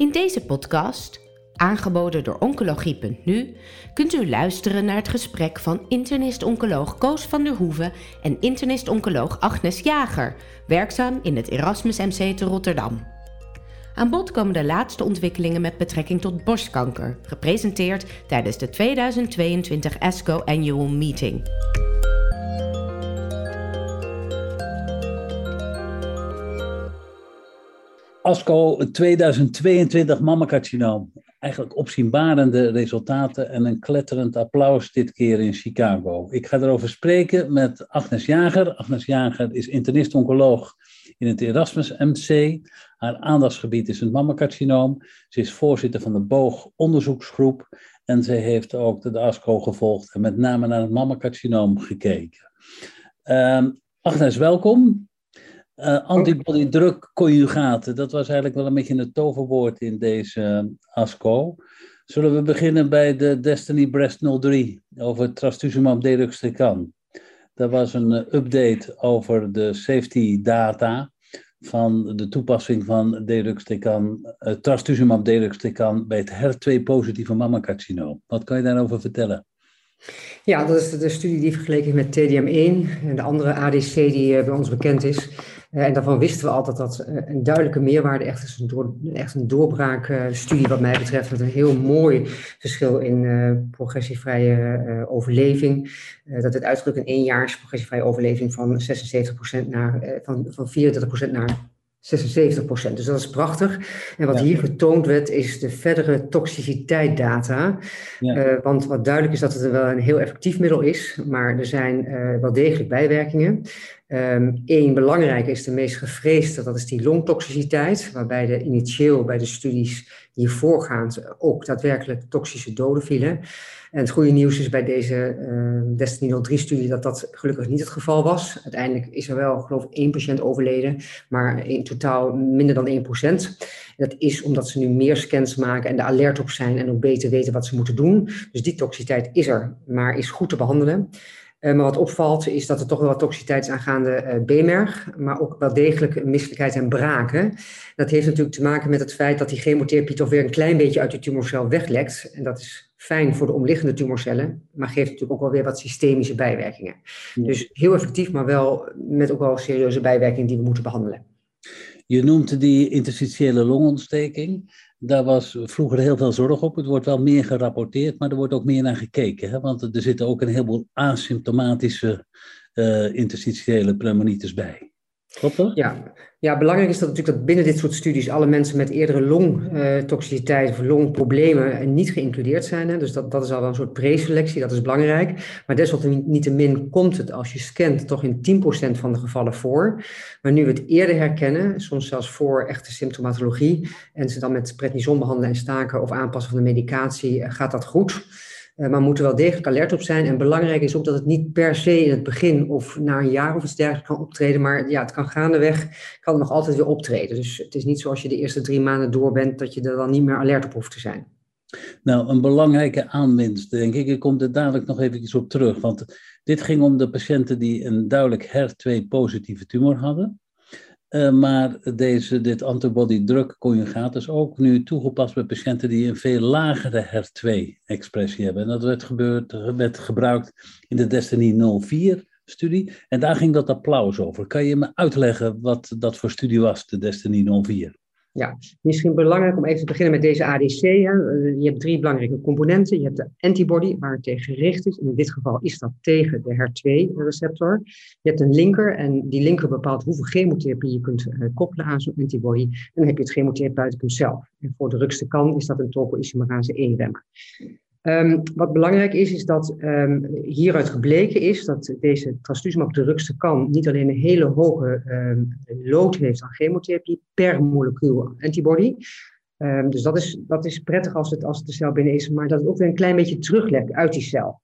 In deze podcast, aangeboden door Oncologie.nu, kunt u luisteren naar het gesprek van internist-oncoloog Koos van der Hoeven en internist-oncoloog Agnes Jager, werkzaam in het Erasmus MC te Rotterdam. Aan bod komen de laatste ontwikkelingen met betrekking tot borstkanker, gepresenteerd tijdens de 2022 ASCO Annual Meeting. ASCO 2022 mammacarcinoom. Eigenlijk opzienbarende resultaten en een kletterend applaus dit keer in Chicago. Ik ga erover spreken met Agnes Jager. Agnes Jager is internist-oncoloog in het Erasmus MC. Haar aandachtsgebied is het mammacarcinoom. Ze is voorzitter van de Boog onderzoeksgroep en ze heeft ook de ASCO gevolgd en met name naar het mammacarcinoom gekeken. Uh, Agnes, welkom. Uh, antibody-drug-conjugaten, dat was eigenlijk wel een beetje het toverwoord in deze uh, ASCO. Zullen we beginnen bij de Destiny Breast 03 over trastuzumab deruxtecan. Dat was een uh, update over de safety data van de toepassing van deruxtecan, trastuzumab deruxtecan bij het HER2-positieve mammacarcinoom. Wat kan je daarover vertellen? Ja, dat is de studie die vergeleken is met TDM1 en de andere ADC die bij ons bekend is. Uh, en daarvan wisten we altijd dat uh, een duidelijke meerwaarde echt is een, echt een doorbraakstudie wat mij betreft met een heel mooi verschil in uh, progressievrije overleving. dat het uitdrukt in één jaar progressievrije overleving van 76% naar, van, van 34% naar 76 procent. Dus dat is prachtig. En wat hier getoond werd, is de verdere toxiciteitdata. Ja. Uh, want wat duidelijk is dat het wel een heel effectief middel is, maar er zijn uh, wel degelijk bijwerkingen. Eén um, belangrijke is de meest gevreesde, dat is die longtoxiciteit, waarbij de initieel bij de studies hier voorgaand ook daadwerkelijk toxische doden vielen. En het goede nieuws is bij deze uh, Destiny 03-studie dat dat gelukkig niet het geval was. Uiteindelijk is er wel, geloof ik, één patiënt overleden, maar in totaal minder dan 1%. Dat is omdat ze nu meer scans maken en er alert op zijn en ook beter weten wat ze moeten doen. Dus die toxiciteit is er, maar is goed te behandelen. Uh, maar wat opvalt is dat er toch wel wat toxiciteit is aangaande uh, B-merg, maar ook wel degelijk misselijkheid en braken. Dat heeft natuurlijk te maken met het feit dat die chemotherapie toch weer een klein beetje uit de tumorcel weglekt. En dat is fijn voor de omliggende tumorcellen, maar geeft natuurlijk ook wel weer wat systemische bijwerkingen. Ja. Dus heel effectief, maar wel met ook wel serieuze bijwerkingen die we moeten behandelen. Je noemt die interstitiële longontsteking. Daar was vroeger heel veel zorg op. Het wordt wel meer gerapporteerd, maar er wordt ook meer naar gekeken. Hè? Want er zitten ook een heleboel asymptomatische uh, interstitiële pneumonitis bij. Klopt? Ja. ja, belangrijk is dat natuurlijk dat binnen dit soort studies alle mensen met eerdere longtoxiciteit of longproblemen niet geïncludeerd zijn. Hè. Dus dat, dat is al wel een soort preselectie, dat is belangrijk. Maar desalniettemin komt het als je scant toch in 10% van de gevallen voor. Maar nu we het eerder herkennen, soms zelfs voor echte symptomatologie, en ze dan met prednison behandelen en staken of aanpassen van de medicatie, uh, gaat dat goed. Uh, maar moeten wel degelijk alert op zijn. En belangrijk is ook dat het niet per se in het begin of na een jaar of iets dergelijks kan optreden. Maar ja, het kan gaandeweg, kan nog altijd weer optreden. Dus het is niet zoals je de eerste drie maanden door bent, dat je er dan niet meer alert op hoeft te zijn. Nou, een belangrijke aanwinst, denk ik. Ik kom er dadelijk nog even op terug. Want dit ging om de patiënten die een duidelijk HER2-positieve tumor hadden. Uh, maar deze, dit antibody-drug conjugaat is ook nu toegepast bij patiënten die een veel lagere HER2-expressie hebben. En dat werd, gebeurd, werd gebruikt in de Destiny 04-studie. En daar ging dat applaus over. Kan je me uitleggen wat dat voor studie was, de Destiny 04? Ja, misschien belangrijk om even te beginnen met deze ADC. Hè. Je hebt drie belangrijke componenten. Je hebt de antibody, waar het tegen gericht is. In dit geval is dat tegen de HER2-receptor. Je hebt een linker en die linker bepaalt hoeveel chemotherapie je kunt uh, koppelen aan zo'n antibody. En dan heb je het chemotherapeutikum zelf. En voor de rugste kan is dat een topoisomerase 1-remmer. Um, wat belangrijk is, is dat um, hieruit gebleken is dat deze trastuzumab de kan niet alleen een hele hoge um, load heeft aan chemotherapie per molecuul antibody. dus dat is, dat is prettig als het, als de cel binnen is, maar dat het ook weer een klein beetje teruglekt uit die cel.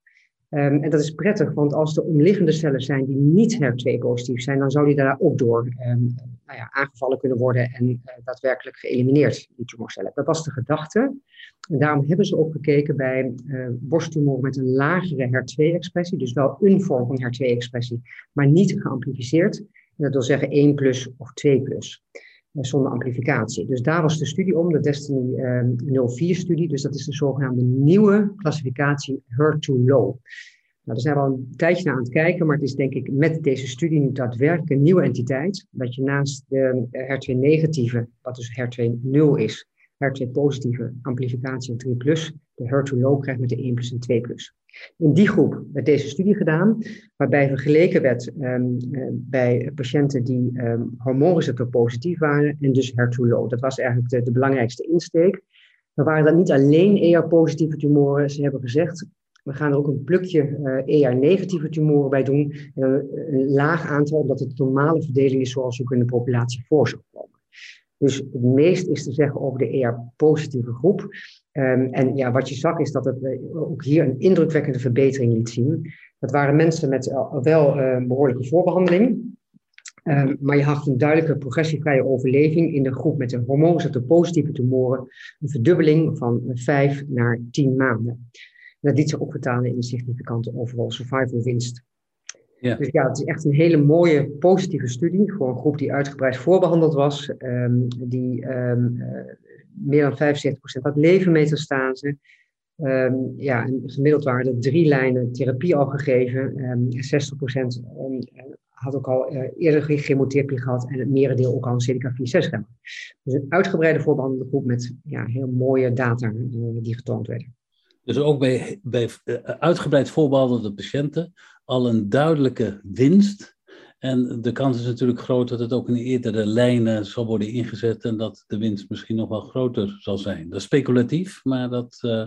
Um, en dat is prettig, want als er omliggende cellen zijn die niet HER2-positief zijn, dan zou die daar ook door um, nou ja, aangevallen kunnen worden en uh, daadwerkelijk geëlimineerd, die tumorcellen. Dat was de gedachte. En daarom hebben ze ook gekeken bij uh, borsttumor met een lagere HER2-expressie, dus wel een vorm van HER2-expressie, maar niet geamplificeerd. En dat wil zeggen 1 plus of 2 plus. Zonder amplificatie. Dus daar was de studie om, de Destiny 04-studie. Dus dat is de zogenaamde nieuwe klassificatie HER2-low. Nou, daar zijn we al een tijdje naar aan het kijken, maar het is denk ik met deze studie nu daadwerkelijk een nieuwe entiteit. Dat je naast de HER2-negatieve, wat dus HER2-0 is, HER2-positieve amplificatie 3 plus, de HER2-low krijgt met de 1 plus en 2 plus. In die groep werd deze studie gedaan, waarbij vergeleken werd um, bij patiënten die um, hormoonreceptor positief waren en dus HER2-low. Dat was eigenlijk de, de belangrijkste insteek. We waren dat niet alleen ER-positieve tumoren. Ze hebben gezegd, we gaan er ook een plukje ER-negatieve tumoren bij doen. En een, laag aantal, omdat het de normale verdeling is zoals ook in de populatie voor komen. Dus het meest is te zeggen over de ER-positieve groep. Um, en ja, wat je zag is dat het uh, ook hier een indrukwekkende verbetering liet zien. Dat waren mensen met uh, wel uh, behoorlijke voorbehandeling. Um, maar je had een duidelijke progressievrije overleving in de groep met de hormoonreceptor positieve tumoren. Een verdubbeling van 5 naar 10 maanden. Dat liet zich ook vertalen in een significante overall survival winst. Ja. Dus ja, het is echt een hele mooie positieve studie voor een groep die uitgebreid voorbehandeld was, um, die um, uh, meer dan 75% had levermetastase. Um, ja, en gemiddeld waren er drie lijnen therapie al gegeven. Um, 60% had ook al uh, eerder chemotherapie gehad en het merendeel ook al een CDK4-6-remmer. Dus een uitgebreide voorbehandelde groep met ja, heel mooie data uh, die getoond werden. Dus ook bij, bij uitgebreid voorbehandelde patiënten al een duidelijke winst. En de kans is natuurlijk groot dat het ook in eerdere lijnen zal worden ingezet en dat de winst misschien nog wel groter zal zijn. Dat is speculatief, maar dat, uh,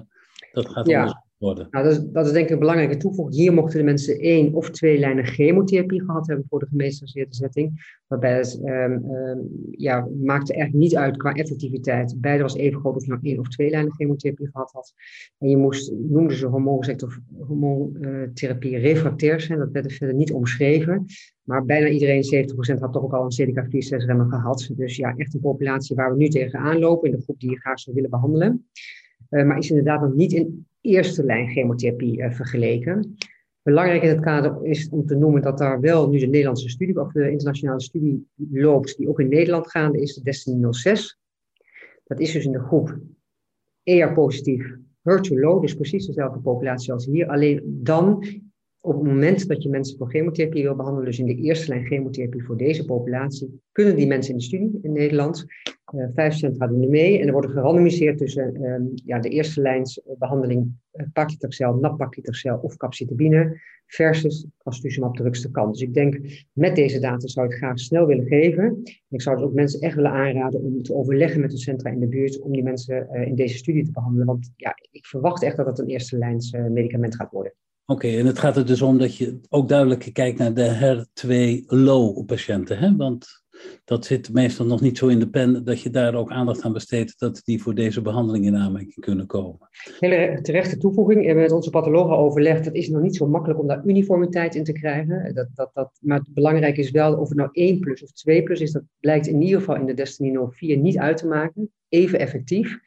dat gaat ja. Nou, dat, is, dat is denk ik een belangrijke toevoeging. Hier mochten de mensen één of twee lijnen chemotherapie gehad hebben voor de gemeenschapsgebaseerde setting. Waarbij het um, um, ja, maakte eigenlijk niet uit qua effectiviteit. Beide was even groot of je nou één of twee lijnen chemotherapie gehad had. En je moest, noemden ze hormoonsector hormoontherapie refractair zijn. Dat werd er verder niet omschreven. Maar bijna iedereen, 70% had toch ook al een CDK4-6-remmer gehad. Dus ja, echt een populatie waar we nu tegenaan lopen in de groep die je graag zou willen behandelen. Uh, maar is inderdaad nog niet in eerste lijn chemotherapie uh, vergeleken. Belangrijk in het kader is om te noemen dat daar wel nu de Nederlandse studie, of de internationale studie loopt, die ook in Nederland gaande is, de Destiny 06. Dat is dus in de groep ER-positief, HER2-low, dus precies dezelfde populatie als hier. Alleen dan op het moment dat je mensen voor chemotherapie wil behandelen, dus in de eerste lijn chemotherapie voor deze populatie, kunnen die mensen in de studie in Nederland, uh, 5% hadden er mee en er worden gerandomiseerd tussen um, ja, de eerste lijns behandeling uh, paclitaxel, nab-paclitaxel of capcitabine versus trastuzumab de drukste kant. Dus ik denk, met deze data zou ik graag snel willen geven. Ik zou dus ook mensen echt willen aanraden om te overleggen met de centra in de buurt om die mensen in deze studie te behandelen. Want ja, ik verwacht echt dat het een eerste lijns medicament gaat worden. Oké, en het gaat er dus om dat je ook duidelijk kijkt naar de HER2-low patiënten. Hè? Want dat zit meestal nog niet zo in de pen dat je daar ook aandacht aan besteedt dat die voor deze behandeling in aanmerking kunnen komen. Hele terechte toevoeging. We hebben met onze pathologen overlegd. Het is nog niet zo makkelijk om daar uniformiteit in te krijgen. Dat, dat, dat, maar belangrijk is wel of het nou 1 plus of 2 plus is. Dat blijkt in ieder geval in de Destiny 04 niet uit te maken. Even effectief.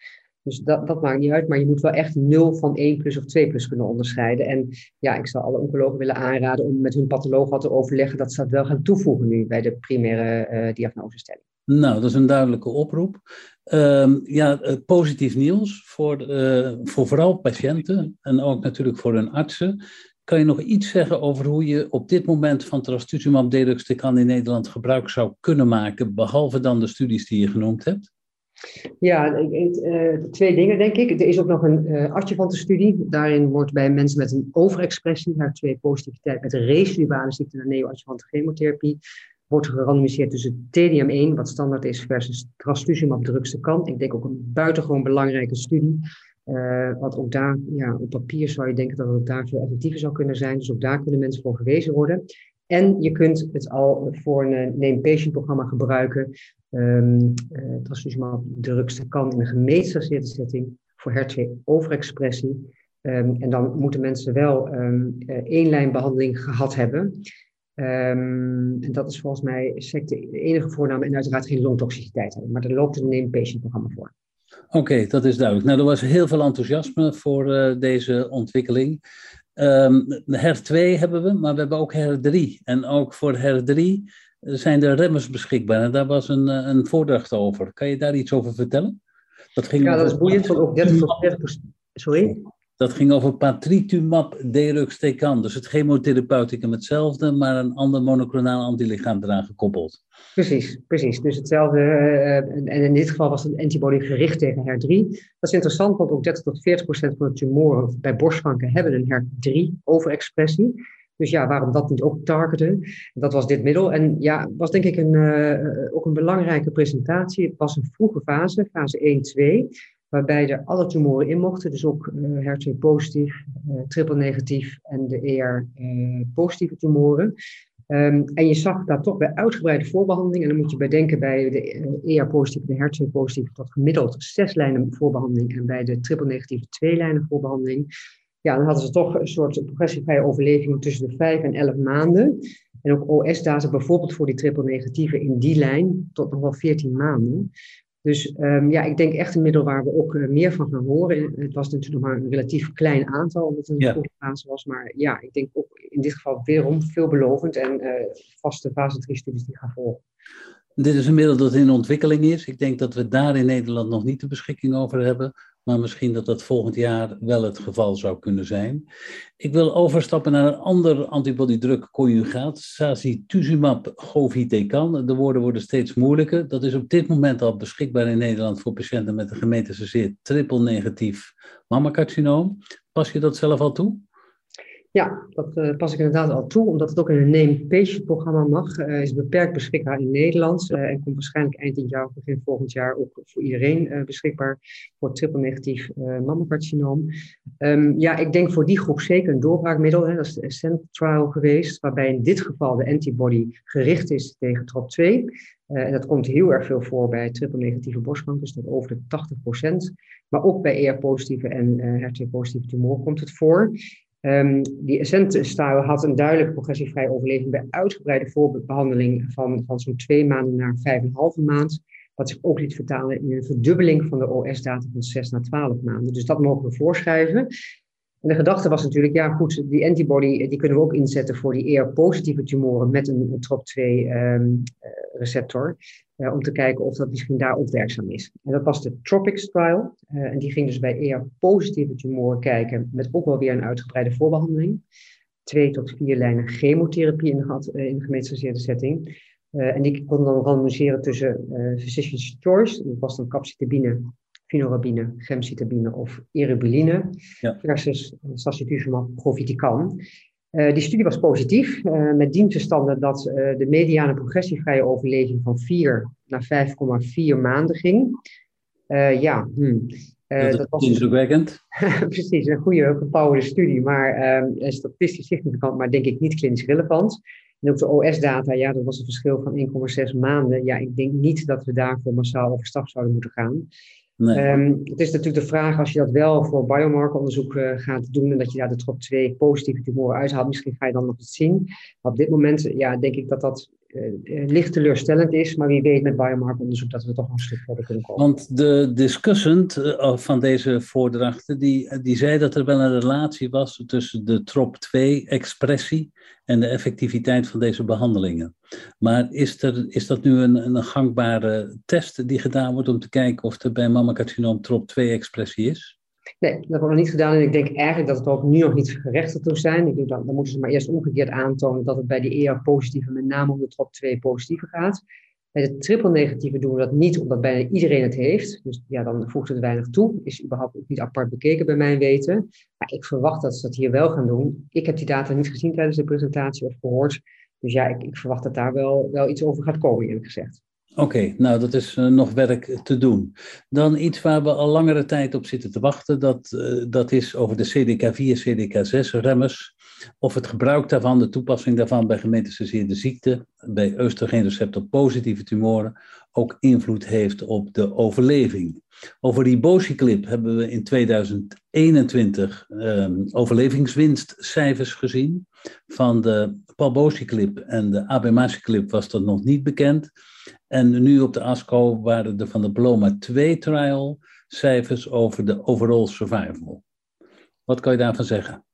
Dus dat, dat maakt niet uit, maar je moet wel echt 0 van 1 plus of 2 plus kunnen onderscheiden. En ja, ik zou alle oncologen willen aanraden om met hun patholoog wat te overleggen dat ze dat wel gaan toevoegen nu bij de primaire uh, diagnosestelling. Nou, dat is een duidelijke oproep. Uh, ja, uh, positief nieuws voor, uh, voor vooral patiënten en ook natuurlijk voor hun artsen. Kan je nog iets zeggen over hoe je op dit moment van trastuzumab deruxtecan in Nederland gebruik zou kunnen maken, behalve dan de studies die je genoemd hebt? Ja, uh, twee dingen denk ik. Er is ook nog een uh, adjuvante-studie. Daarin wordt bij mensen met een overexpressie, HER2-positiviteit met een residuale ziekte naar neoadjuvante chemotherapie, wordt gerandomiseerd tussen TDM1, wat standaard is, versus trastuzumab drugste kant. Ik denk ook een buitengewoon belangrijke studie. Uh, wat ook daar, ja, op papier zou je denken dat het ook daar veel effectiever zou kunnen zijn. Dus ook daar kunnen mensen voor gewezen worden. En je kunt het al voor een name patient programma gebruiken. Um, uh, trastuzumab drugste kan in een gemetastaseerde setting voor HER2-overexpressie. Um, en dan moeten mensen wel um, één lijn behandeling gehad hebben. en dat is volgens mij de enige voornaam en uiteraard geen longtoxiciteit hebben. Maar er loopt een name patient programma voor. Oké, dat is duidelijk. Nou, er was heel veel enthousiasme voor uh, deze ontwikkeling. Um, HER2 hebben we, maar we hebben ook HER3. En ook voor HER3 zijn er remmers beschikbaar. En daar was een, een voordracht over. Kan je daar iets over vertellen? Dat ging ja, dat is boeiend, ook 30 tot 40 Sorry? Dat ging over patritumab deruxtecan. Dus het chemotherapeuticum hetzelfde, maar een ander monoclonaal antilichaam eraan gekoppeld. Precies, precies. Dus hetzelfde. Uh, en in dit geval was het antibody gericht tegen HER3. Dat is interessant, want ook 30 tot 40 procent van de tumoren bij borstkanker hebben een HER3-overexpressie. Dus ja, waarom dat niet ook targeten? Dat was dit middel. En ja, was denk ik een, uh, ook een belangrijke presentatie. Het was een vroege fase, fase 1-2 waarbij er alle tumoren in mochten, dus ook uh, HER2 positief, uh, triple negatief en de ER uh, positieve tumoren. Um, en je zag daar toch bij uitgebreide voorbehandeling, en dan moet je bedenken bij de ER positieve en de HER2 positieve tot gemiddeld zes lijnen voorbehandeling en bij de triple negatieve twee lijnen voorbehandeling. Ja, dan hadden ze toch een soort progressievrije overleving tussen de vijf en elf maanden. En ook OS-data bijvoorbeeld voor die triple negatieve in die lijn tot nog wel 14 maanden. Dus um, ja, ik denk echt een middel waar we ook uh, meer van gaan horen. Het was natuurlijk nog maar een relatief klein aantal, omdat het een ja. fase was. Maar ja, ik denk ook in dit geval weerom veelbelovend en uh, vaste fase 3 studies die gaan volgen. Dit is een middel dat in ontwikkeling is. Ik denk dat we daar in Nederland nog niet de beschikking over hebben maar misschien dat dat volgend jaar wel het geval zou kunnen zijn. Ik wil overstappen naar een ander antibodydruk conjugaat, sacituzumab govitecan. De woorden worden steeds moeilijker. Dat is op dit moment al beschikbaar in Nederland voor patiënten met een gemetastaseerd triple-negatief mammacarcinoom. Pas je dat zelf al toe? Ja, dat uh, pas ik inderdaad al toe, omdat het ook in een name patient programma mag. Uh, is beperkt beschikbaar in Nederland uh, en komt waarschijnlijk eind dit jaar of begin volgend jaar ook voor iedereen beschikbaar voor triple-negatief mammocarcinoom. Um, ja, ik denk voor die groep zeker een doorbraakmiddel. Hè. Dat is de Ascent trial geweest, waarbij in dit geval de antibody gericht is tegen TROP2. en dat komt heel erg veel voor bij triple-negatieve borstkanker, tot over de 80%. Maar ook bij ER-positieve en HER2-positieve tumoren komt het voor. Um, die Ascent-style had een duidelijke progressievrije overleving bij uitgebreide voorbehandeling van, van zo'n twee maanden naar vijf en een halve maand. Wat zich ook liet vertalen in een verdubbeling van de OS-data van zes naar twaalf maanden. Dus dat mogen we voorschrijven. En de gedachte was natuurlijk, ja goed, die antibody die kunnen we ook inzetten voor die eer positieve tumoren met een, TROP2-receptor. Um, uh, om te kijken of dat misschien daar ook werkzaam is. En dat was de TROPICS trial. En die ging dus bij eer positieve tumoren kijken, met ook wel weer een uitgebreide voorbehandeling. Twee tot vier lijnen chemotherapie in de, uh, in de gemetastaseerde setting. en die kon dan randomiseren tussen physician's choice, dat was dan capcitabine, finorabine, gemcitabine of eribulline, ja. versus sacituzumab govitecan. Uh, die studie was positief, uh, met dienstverstanden dat uh, de mediane progressievrije overleving van 4 naar 5,4 maanden ging. ja, hmm. dat, dat was indrukwekkend. precies, een goede gepowerde studie, maar ehm, statistisch significant, maar denk ik niet klinisch relevant. En ook de OS-data, ja, dat was een verschil van 1,6 maanden. Ja, ik denk niet dat we daarvoor massaal over stap zouden moeten gaan. Um, het is natuurlijk de vraag als je dat wel voor biomarkeronderzoek uh, gaat doen en dat je daar de top 2 positieve tumoren uithaalt, misschien ga je dan nog iets zien. Op dit moment ja, denk ik dat dat uh, licht teleurstellend is, maar wie weet met biomarkeronderzoek dat we toch een stuk verder kunnen komen. Want de discussant uh, van deze voordrachten, die, die zei dat er wel een relatie was tussen de TROP2-expressie en de effectiviteit van deze behandelingen. Maar is, er, is dat nu een, een gangbare test die gedaan wordt om te kijken of er bij mammacarcinoom TROP2-expressie is? Nee, dat wordt nog niet gedaan. En ik denk eigenlijk dat het ook nu nog niet gerechtigd toe zijn. Ik dan, moeten ze maar eerst omgekeerd aantonen dat het bij die ER-positieve met name om de TROP2-positieve gaat. Bij de triple-negatieve doen we dat niet, omdat bijna iedereen het heeft. Dus ja, dan voegt het weinig toe. Is überhaupt ook niet apart bekeken bij mijn weten. Maar ik verwacht dat ze dat hier wel gaan doen. Ik heb die data niet gezien tijdens de presentatie of gehoord. Dus ja, ik, ik verwacht dat daar wel, wel iets over gaat komen, eerlijk gezegd. Oké, nou dat is uh, nog werk te doen. Dan iets waar we al langere tijd op zitten te wachten, dat, uh, dat is over de CDK4, CDK6 remmers. Of het gebruik daarvan, de toepassing daarvan bij gemetastaseerde ziekte, bij oestrogeenreceptor positieve tumoren, ook invloed heeft op de overleving. Over ribociclip hebben we in 2021 um, overlevingswinstcijfers gezien. Van de palbociclip en de abemaciclip was dat nog niet bekend. En nu op de ASCO waren er van de Paloma 2 trial cijfers over de overall survival. Wat kan je daarvan zeggen?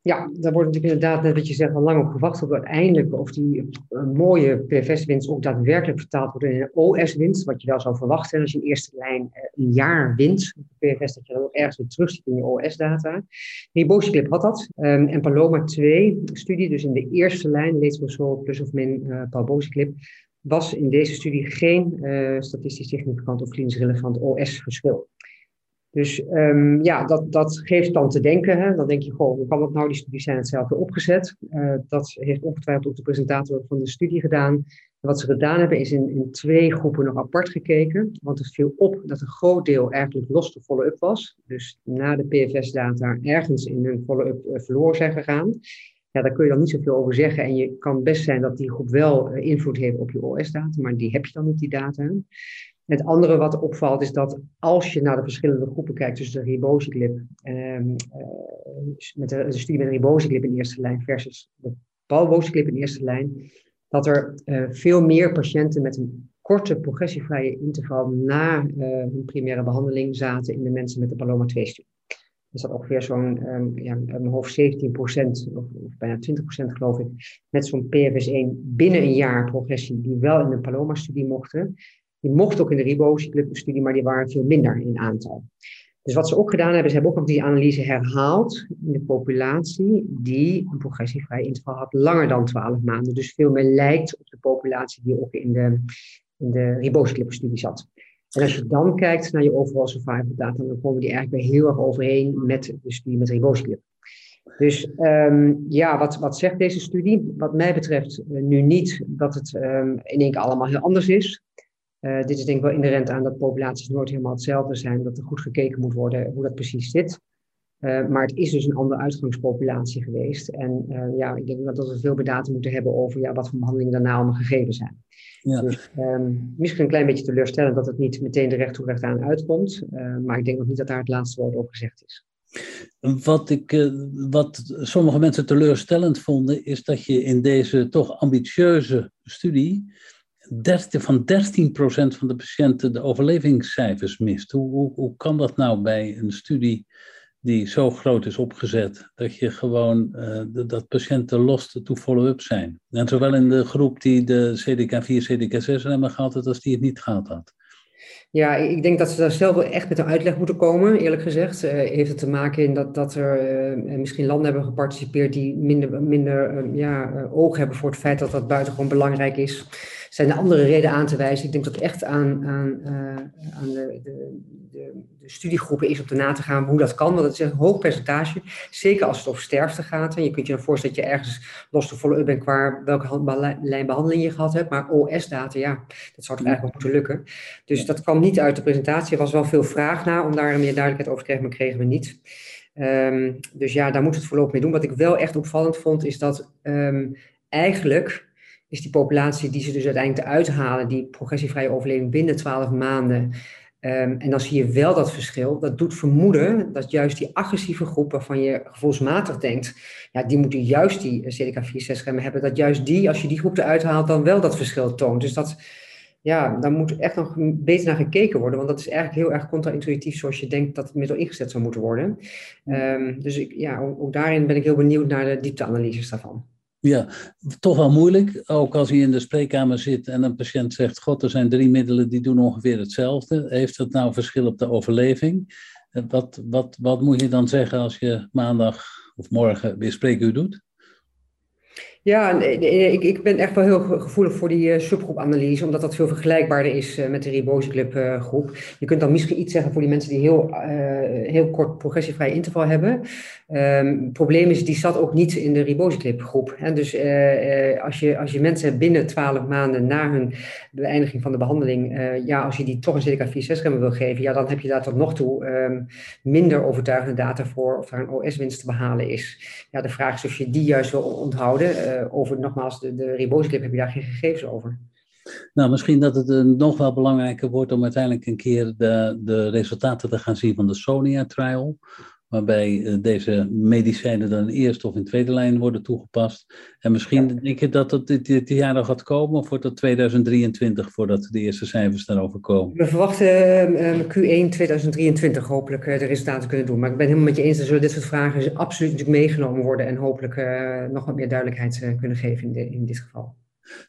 Ja, daar wordt natuurlijk inderdaad, net wat je zegt, al lang op gewacht op uiteindelijk of die mooie PFS-winst ook daadwerkelijk vertaald wordt in een OS-winst, wat je wel zou verwachten als je in eerste lijn een jaar wint op PFS, dat je dan ook ergens weer terug ziet in je OS-data. Ribociclip had dat. Um, en Paloma 2 studie, dus in de eerste lijn, leedselzol plus of min uh, was in deze studie geen uh, statistisch significant of klinisch relevant OS-verschil. Dus um, ja, dat, dat geeft dan te denken. Hè? Dan denk je, goh, hoe kan dat nou? Die studies zijn hetzelfde opgezet. Uh, dat heeft ongetwijfeld ook de presentator van de studie gedaan. En wat ze gedaan hebben, is in, in twee groepen nog apart gekeken. Want het viel op dat een groot deel eigenlijk los de follow-up was. Dus na de PFS-data ergens in hun follow-up uh, verloren zijn gegaan. Ja, daar kun je dan niet zoveel over zeggen. En je kan best zijn dat die groep wel uh, invloed heeft op je OS-data, maar die heb je dan niet, die data. Het andere wat opvalt is dat als je naar de verschillende groepen kijkt, tussen de riboziclip, ehm, uh, met de, studie met de riboziclip in eerste lijn versus de palbociclip in eerste lijn, dat er uh, veel meer patiënten met een korte progressievrije interval na uh, hun primaire behandeling zaten in de mensen met de Paloma 2-studie. Er zat ongeveer zo'n, um, ja, hoofd 17 procent, of, of, bijna 20 procent geloof ik, met zo'n PFS1 binnen een jaar progressie, die wel in de Paloma-studie mochten. Die mochten ook in de ribociclip-studie, maar die waren veel minder in aantal. Dus wat ze ook gedaan hebben, ze hebben ook nog die analyse herhaald in de populatie die een progressievrij interval had langer dan 12 maanden. Dus veel meer lijkt op de populatie die ook in de, in de ribociclip-studie zat. En als je dan kijkt naar je overall survival data, dan komen die eigenlijk weer heel erg overeen met de studie met ribociclip. Dus um, ja, wat, wat zegt deze studie? Wat mij betreft uh, nu niet dat het um, in één keer allemaal heel anders is. Uh, dit is denk ik wel inherent aan dat populaties nooit helemaal hetzelfde zijn, dat er goed gekeken moet worden hoe dat precies zit. Uh, maar het is dus een andere uitgangspopulatie geweest. En uh, ja, ik denk dat we veel meer data moeten hebben over ja, wat voor behandelingen daarna allemaal gegeven zijn. Ja. Dus um, misschien een klein beetje teleurstellend dat het niet meteen de recht toe recht aan uitkomt. maar ik denk nog niet dat daar het laatste woord over gezegd is. Wat, ik, wat sommige mensen teleurstellend vonden, is dat je in deze toch ambitieuze studie 13, van 13% van de patiënten de overlevingscijfers mist. Hoe, hoe, hoe kan dat nou bij een studie die zo groot is opgezet, dat je gewoon uh, dat patiënten lost to follow-up zijn? En zowel in de groep die de CDK4, CDK6 hebben gehad, als die het niet gehad had. Ja, ik denk dat ze daar zelf wel echt met een uitleg moeten komen, eerlijk gezegd. Uh, heeft het te maken in dat, dat er uh, misschien landen hebben geparticipeerd die minder, minder ja, oog hebben voor het feit dat dat buitengewoon belangrijk is zijn er andere redenen aan te wijzen. Ik denk dat echt aan, aan, uh, aan de, de, de, de, studiegroepen is om te na te gaan hoe dat kan. Want het is een hoog percentage, zeker als het over sterfte gaat. En je kunt je dan voorstellen dat je ergens los te follow-up bent qua welke lijn behandeling je gehad hebt. Maar OS-data, ja, dat zou toch eigenlijk moeten lukken. Dus dat kwam niet uit de presentatie. Er was wel veel vraag naar om daar meer duidelijkheid over te krijgen, maar kregen we niet. Um, dus ja, daar moeten we het voorlopig mee doen. Wat ik wel echt opvallend vond, is dat um, eigenlijk is die populatie die ze dus uiteindelijk uithalen, die progressievrije overleving binnen 12 maanden. Um, en dan zie je wel dat verschil. Dat doet vermoeden dat juist die agressieve groep waarvan je gevoelsmatig denkt, ja, die moeten juist die CDK4-6 remmen hebben, dat juist die, als je die groep eruit haalt, dan wel dat verschil toont. Dus dat, ja, daar moet echt nog beter naar gekeken worden, want dat is eigenlijk heel erg contra-intuïtief zoals je denkt dat het middel ingezet zou moeten worden. Um, dus ik, ja, ook, ook daarin ben ik heel benieuwd naar de diepteanalyses daarvan. Ja, toch wel moeilijk. Ook als je in de spreekkamer zit en een patiënt zegt: God, er zijn drie middelen die doen ongeveer hetzelfde. Heeft dat nou verschil op de overleving? Wat, wat, wat moet je dan zeggen als je maandag of morgen weer spreekuur doet? Ja, ik, ik ben echt wel heel gevoelig voor die uh, subgroepanalyse, omdat dat veel vergelijkbaarder is uh, met de Ribosiclip uh, groep. Je kunt dan misschien iets zeggen voor die mensen die heel, heel kort progressievrij interval hebben. Um, het probleem is, die zat ook niet in de Ribosiclip groep. Hè? Dus als, je, als je mensen binnen 12 maanden na hun beëindiging van de behandeling, ja, als je die toch een CDK4-6-remmer wil geven, ja, dan heb je daar tot nog toe um, minder overtuigende data voor of daar een OS-winst te behalen is. Ja, de vraag is of je die juist wil onthouden. Uh, over nogmaals de, de heb je daar geen gegevens over. Nou, misschien dat het uh, nog wel belangrijker wordt om uiteindelijk een keer de, de resultaten te gaan zien van de Sonia trial. Waarbij eh, deze medicijnen dan in eerste of in tweede lijn worden toegepast. En misschien ja. denk je dat het dit, dit, jaar nog gaat komen, of wordt dat 2023 voordat de eerste cijfers daarover komen? We verwachten Q1 2023 hopelijk de resultaten kunnen doen. Maar ik ben helemaal met je eens, dat zullen dit soort vragen absoluut natuurlijk meegenomen worden en hopelijk nog wat meer duidelijkheid kunnen geven in, de, in dit geval.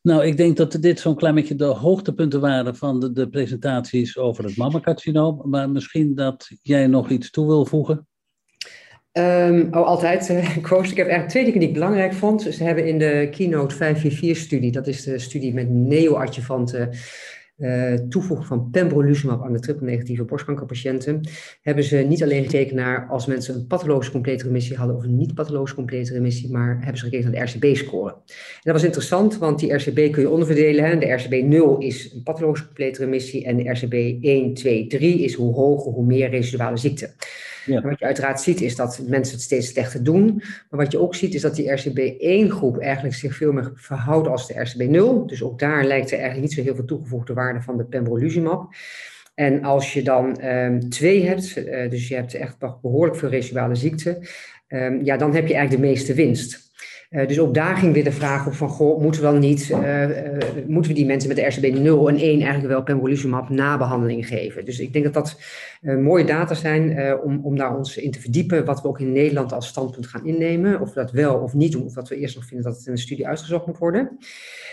Nou, ik denk dat dit zo'n klein beetje de hoogtepunten waren van de, de presentaties over het mammacarcinoom. Maar misschien dat jij nog iets toe wil voegen? Um, oh, altijd. Ik heb eigenlijk twee dingen die ik belangrijk vond. Ze hebben in de Keynote 544-studie, dat is de studie met neoadjuvanten uh, toevoegen van pembrolizumab aan de triple-negatieve borstkankerpatiënten, hebben ze niet alleen gekeken naar als mensen een pathologische complete remissie hadden of een niet-pathologische complete remissie, maar hebben ze gekeken naar de RCB-score. En dat was interessant, want die RCB kun je onderverdelen. Hè. De RCB 0 is een pathologische complete remissie en de RCB 1, 2, 3 is hoe hoger, hoe meer residuale ziekte. Wat je uiteraard ziet is dat mensen het steeds slechter doen. Maar wat je ook ziet is dat die RCB1-groep eigenlijk zich veel meer verhoudt als de RCB0. Dus ook daar lijkt er eigenlijk niet zo heel veel toegevoegde waarde van de pembrolizumab. En als je dan um, twee hebt, uh, dus je hebt echt behoorlijk veel residuale ziekte, um, ja, dan heb je eigenlijk de meeste winst. Uh, dus ook daar ging weer de vraag op van, goh, moeten we dan niet, uh, moeten we die mensen met de RCB 0 en 1 eigenlijk wel pembrolizumab nabehandeling geven? Dus ik denk dat dat mooie data zijn om, om daar ons in te verdiepen, wat we ook in Nederland als standpunt gaan innemen. Of we dat wel of niet doen, of dat we eerst nog vinden dat het in een studie uitgezocht moet worden.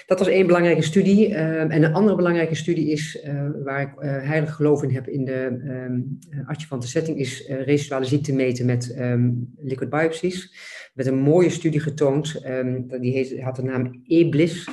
Dat was één belangrijke studie. en een andere belangrijke studie is, waar ik heilig geloof in heb in de um, adjuvante setting, is residuale ziekte meten met um, liquid biopsies met een mooie studie getoond. Um, die heet, had de naam EBLIS.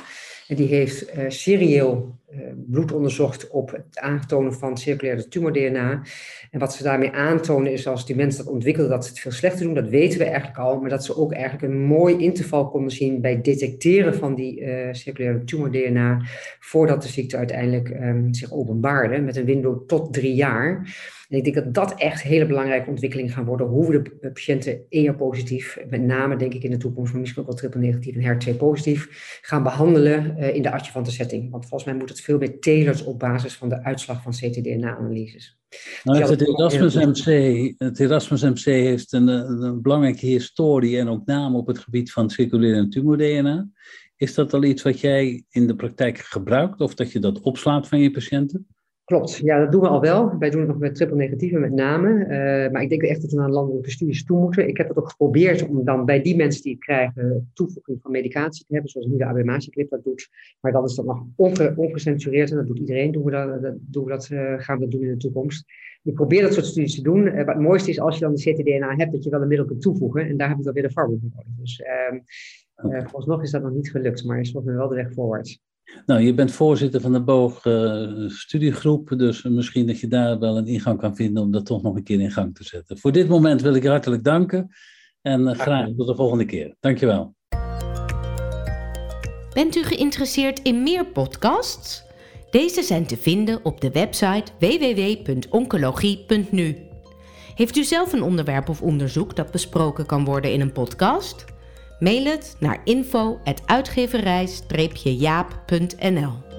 Die heeft uh, serieel uh, bloed onderzocht op het aantonen van circulaire tumor-DNA. En wat ze daarmee aantonen is als die mensen dat ontwikkelen, dat ze het veel slechter doen. Dat weten we eigenlijk al. Maar dat ze ook eigenlijk een mooi interval konden zien bij detecteren van die uh, circulaire tumor-DNA. Voordat de ziekte uiteindelijk um, zich openbaarde. Met een window tot drie jaar. En ik denk dat dat echt hele belangrijke ontwikkelingen gaan worden. Hoe we de patiënten ER-positief, met name denk ik in de toekomst, maar misschien ook wel triple-negatief en HER2-positief, gaan behandelen uh, in de adjuvante setting. Want volgens mij moet het veel meer tailored op basis van de uitslag van ctDNA-analyses. Nou, dus het, Erasmus MC, het Erasmus MC heeft een, een, belangrijke historie en ook naam op het gebied van circulaire tumor-DNA. Is dat al iets wat jij in de praktijk gebruikt of dat je dat opslaat van je patiënten? Klopt, ja, dat doen we al wel. Wij doen het nog met triple negatieve met name. Uh, maar ik denk echt dat we naar landelijke studies toe moeten. Ik heb het ook geprobeerd om dan bij die mensen die het krijgen toevoeging van medicatie te hebben, zoals nu de abemaciclip dat doet. Maar dan is dat nog onge ongecensureerd en dat doet iedereen. Doen we dat, dat, doen we dat uh, gaan we dat doen in de toekomst. Ik probeer dat soort studies te doen. Uh, maar het mooiste is als je dan de ctDNA hebt, dat je wel een middel kunt toevoegen. En daar hebben we dan weer de farm voor nodig. Dus ehm, vooralsnog is dat nog niet gelukt, maar is volgens mij wel de weg voorwaarts. Nou, je bent voorzitter van de Boog uh, studiegroep, dus misschien dat je daar wel een ingang kan vinden om dat toch nog een keer in gang te zetten. Voor dit moment wil ik je hartelijk danken en uh, graag tot de volgende keer. Dankjewel. Bent u geïnteresseerd in meer podcasts? Deze zijn te vinden op de website www.oncologie.nu. Heeft u zelf een onderwerp of onderzoek dat besproken kan worden in een podcast? Mail het naar info.uitgeverij-jaap.nl